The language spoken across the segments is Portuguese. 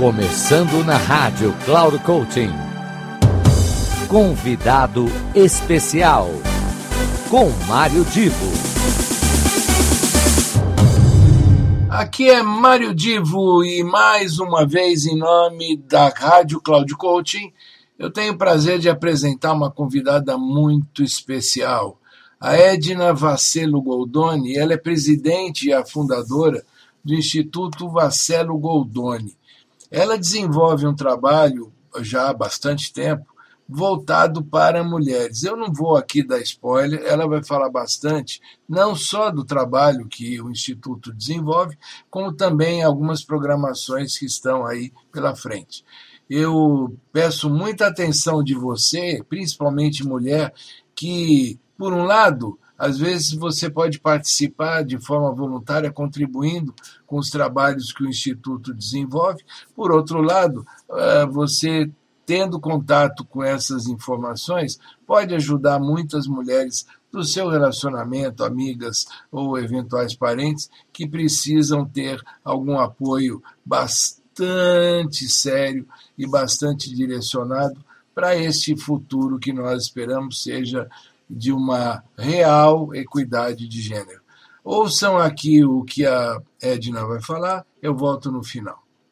Começando na rádio Cloud Coaching. Convidado especial com Mário Divo. Aqui é Mário Divo e mais uma vez em nome da Rádio cláudio Coaching, eu tenho o prazer de apresentar uma convidada muito especial. A Edna Vacelo Goldoni, ela é presidente e a fundadora do Instituto Vacelo Goldoni. Ela desenvolve um trabalho já há bastante tempo voltado para mulheres. Eu não vou aqui da spoiler, ela vai falar bastante, não só do trabalho que o Instituto desenvolve, como também algumas programações que estão aí pela frente. Eu peço muita atenção de você, principalmente mulher, que, por um lado, Às vezes você pode participar de forma voluntária, contribuindo com os trabalhos que o Instituto desenvolve. Por outro lado, eh, você tendo contacto com essas informações, pode ajudar muitas mulheres do seu relacionamento, amigas ou eventuais parentes que precisam ter algum apoio bastante sério e bastante direcionado para este futuro que nós esperamos seja de uma real equidade de gênero. Ouçam aqui o que a Edna vai falar, eu volto no final.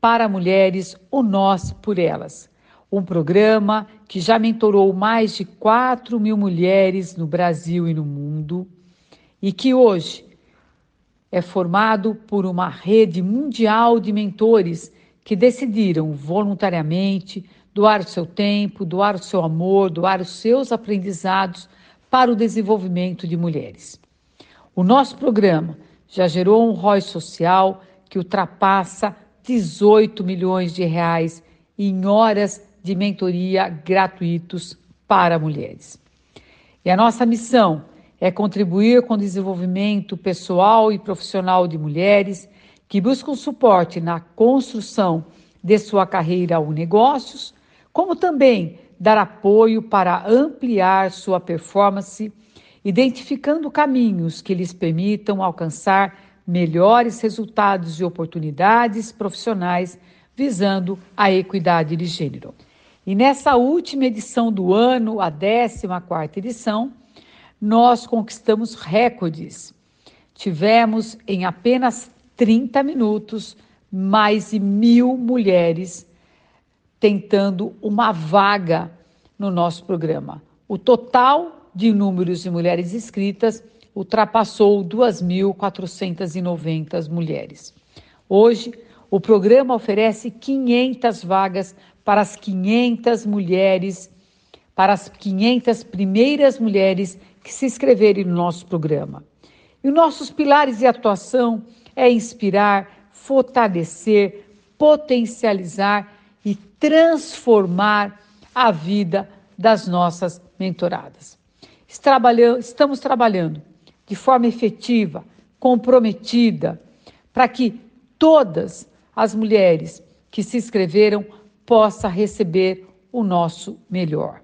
para mulheres, ou Nós por Elas. Um programa que já mentorou mais de 4 mil mulheres no Brasil e no mundo e que hoje é formado por uma rede mundial de mentores que decidiram voluntariamente doar o seu tempo, doar o seu amor, doar os seus aprendizados para o desenvolvimento de mulheres. O nosso programa já gerou um rói social que ultrapassa 18 milhões de reais em horas de mentoria gratuitos para mulheres. E a nossa missão é contribuir com o desenvolvimento pessoal e profissional de mulheres que buscam suporte na construção de sua carreira ou negócios, como também dar apoio para ampliar sua performance identificando caminhos que lhes permitam alcançar melhores resultados e oportunidades profissionais, visando a equidade de gênero. E nessa última edição do ano, a décima quarta edição, nós conquistamos récordes Tivemos em apenas trinta minutos mais de mil mulheres tentando uma vaga no nosso programa. O total números de mulheres escritas ultrapassou e mulheres. Hoje, o programa oferece 500 vagas para as quinhentas mulheres, para as primeiras mulheres que se escreverem no nosso programa. E nossos pilares de atuação é inspirar, fortalecer, potencializar e transformar a vida das nossas mentoradas. estamos trabalhando de forma efetiva, comprometida, para que todas as mulheres que se escreveram possam receber o nosso melhor.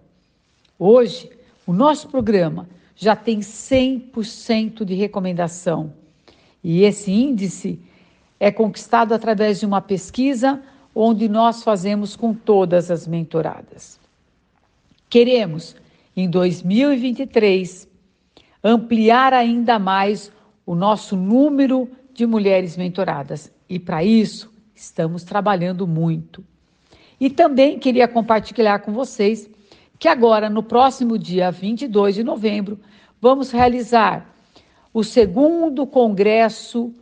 Hoje, o nosso programa já tem 100% de recomendação. E esse índice é conquistado através de uma pesquisa onde nós fazemos com todas as mentoradas. Queremos em e e ampliar ainda mais o nosso número de mulheres mentoradas. E para isso, estamos trabalhando muito. E também queria compartilhar com vocês que agora, no próximo dia 22 e de novembro, vamos realizar o segundo Congresso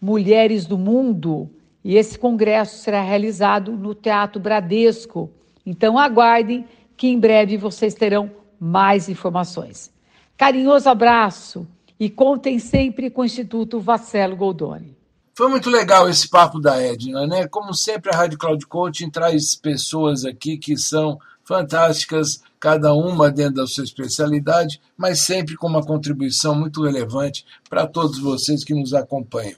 Mulheres do Mundo. E esse congresso será realizado no Teatro Bradesco. Então, aguardem que em breve vocês terão mais informações. Carinhoso abraço e contem sempre com o Instituto Vacelo Goldoni. Foi muito legal esse papo da Edna, né? Como sempre, a Rádio Cloud coachin traz pessoas aqui que são fantásticas, cada uma dentro da sua especialidade, mas sempre com uma contribuição muito relevante para todos vocês que nos acompanham.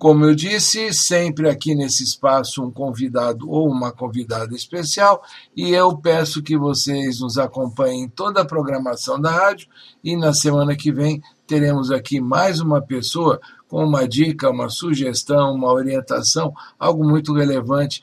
Como eu disse, sempre aqui nesse espaço um convidado ou uma convidada especial, e eu peço que vocês nos acompanhem toda a programação da rádio e na semana que vem teremos aqui mais uma pessoa com uma dica, uma sugestão, uma orientação, algo muito relevante